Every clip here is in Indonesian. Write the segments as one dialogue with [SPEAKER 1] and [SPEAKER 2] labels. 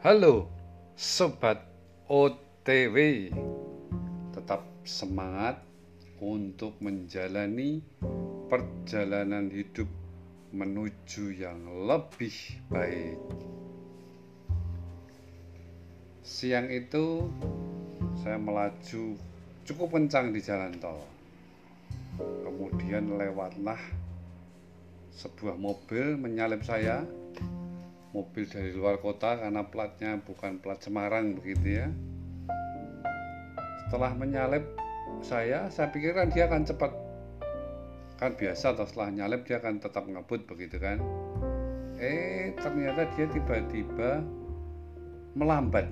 [SPEAKER 1] Halo Sobat OTW Tetap semangat untuk menjalani perjalanan hidup menuju yang lebih baik. Siang itu saya melaju cukup kencang di jalan tol. Kemudian lewatlah sebuah mobil menyalip saya mobil dari luar kota karena platnya bukan plat Semarang begitu ya. Setelah menyalip saya saya pikirkan dia akan cepat. Kan biasa atau setelah nyalip dia akan tetap ngebut begitu kan. Eh ternyata dia tiba-tiba melambat.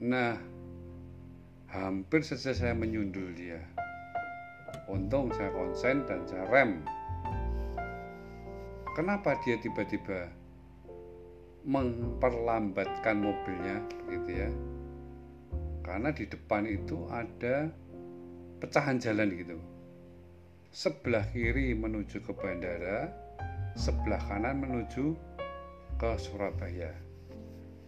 [SPEAKER 1] Nah hampir saja saya menyundul dia. Untung saya konsen dan saya rem kenapa dia tiba-tiba memperlambatkan mobilnya gitu ya? Karena di depan itu ada pecahan jalan gitu. Sebelah kiri menuju ke bandara sebelah kanan menuju ke Surabaya.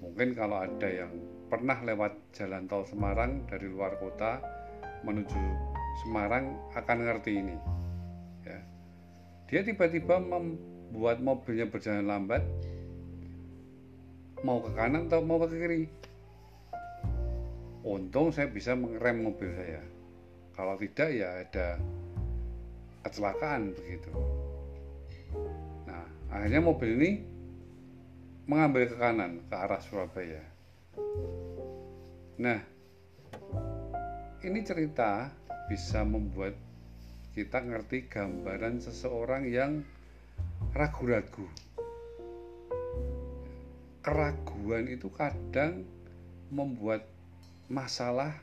[SPEAKER 1] Mungkin kalau ada yang pernah lewat jalan tol Semarang dari luar kota menuju Semarang akan ngerti ini ya. Dia tiba-tiba buat mobilnya berjalan lambat mau ke kanan atau mau ke kiri? Untung saya bisa mengerem mobil saya. Kalau tidak ya ada kecelakaan begitu. Nah akhirnya mobil ini mengambil ke kanan ke arah Surabaya. Nah ini cerita bisa membuat kita ngerti gambaran seseorang yang ragu-ragu. Keraguan itu kadang membuat masalah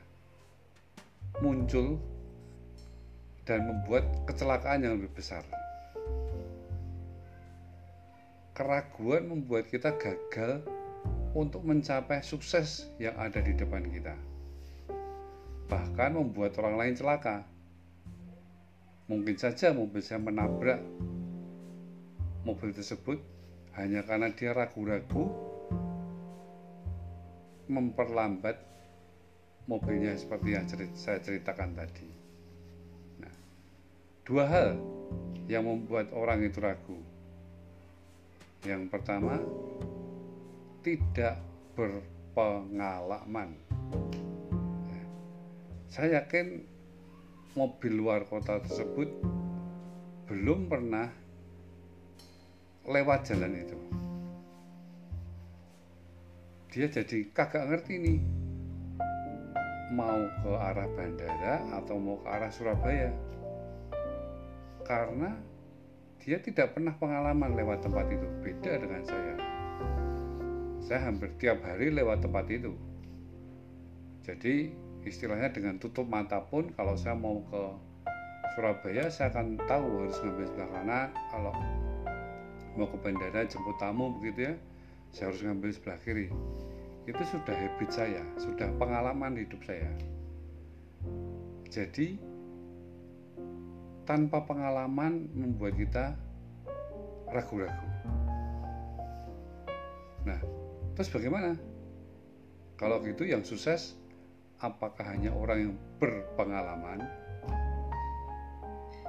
[SPEAKER 1] muncul dan membuat kecelakaan yang lebih besar. Keraguan membuat kita gagal untuk mencapai sukses yang ada di depan kita. Bahkan membuat orang lain celaka. Mungkin saja mobil saya menabrak mobil tersebut hanya karena dia ragu-ragu memperlambat mobilnya seperti yang saya ceritakan tadi. Nah, dua hal yang membuat orang itu ragu. Yang pertama, tidak berpengalaman. Ya, saya yakin mobil luar kota tersebut belum pernah lewat jalan itu. Dia jadi kagak ngerti nih mau ke arah bandara atau mau ke arah Surabaya. Karena dia tidak pernah pengalaman lewat tempat itu. Beda dengan saya. Saya hampir tiap hari lewat tempat itu. Jadi istilahnya dengan tutup mata pun kalau saya mau ke Surabaya saya akan tahu harus ngambil sebelah kanan kalau mau ke bandara jemput tamu begitu ya. Saya harus ngambil sebelah kiri. Itu sudah habit saya sudah pengalaman hidup saya. Jadi tanpa pengalaman membuat kita ragu-ragu. Nah terus bagaimana? Kalau gitu yang sukses apakah hanya orang yang berpengalaman?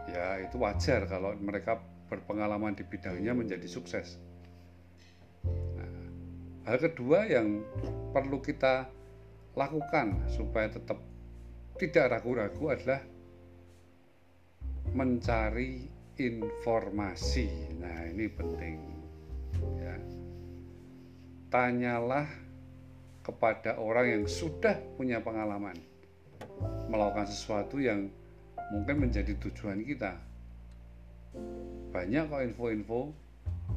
[SPEAKER 1] Ya itu wajar kalau mereka berpengalaman di bidangnya menjadi sukses. Nah, hal kedua yang perlu kita lakukan supaya tetap tidak ragu-ragu adalah mencari informasi. Nah, ini penting. Ya. Tanyalah kepada orang yang sudah punya pengalaman melakukan sesuatu yang mungkin menjadi tujuan kita banyak kok info-info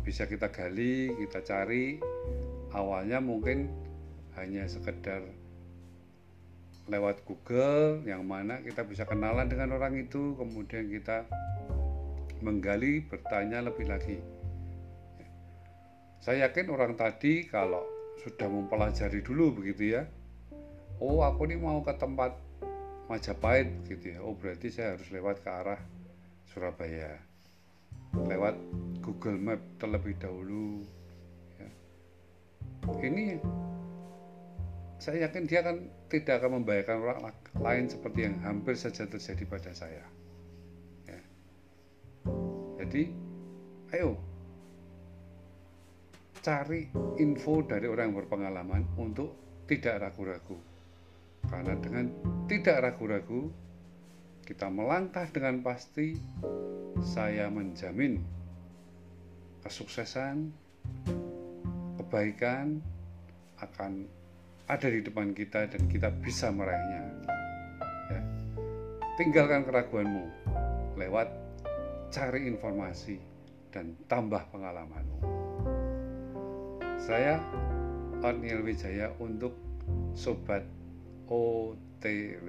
[SPEAKER 1] bisa kita gali, kita cari. Awalnya mungkin hanya sekedar lewat Google yang mana kita bisa kenalan dengan orang itu, kemudian kita menggali, bertanya lebih lagi. Saya yakin orang tadi kalau sudah mempelajari dulu begitu ya. Oh, aku ini mau ke tempat Majapahit gitu ya. Oh, berarti saya harus lewat ke arah Surabaya lewat Google Map terlebih dahulu ya. ini saya yakin dia akan tidak akan membahayakan orang lain seperti yang hampir saja terjadi pada saya. Ya. Jadi, ayo cari info dari orang yang berpengalaman untuk tidak ragu-ragu. Karena dengan tidak ragu-ragu, kita melangkah dengan pasti, saya menjamin kesuksesan, kebaikan akan ada di depan kita dan kita bisa meraihnya. Ya. Tinggalkan keraguanmu lewat cari informasi dan tambah pengalamanmu. Saya Otniel Wijaya untuk Sobat OTW.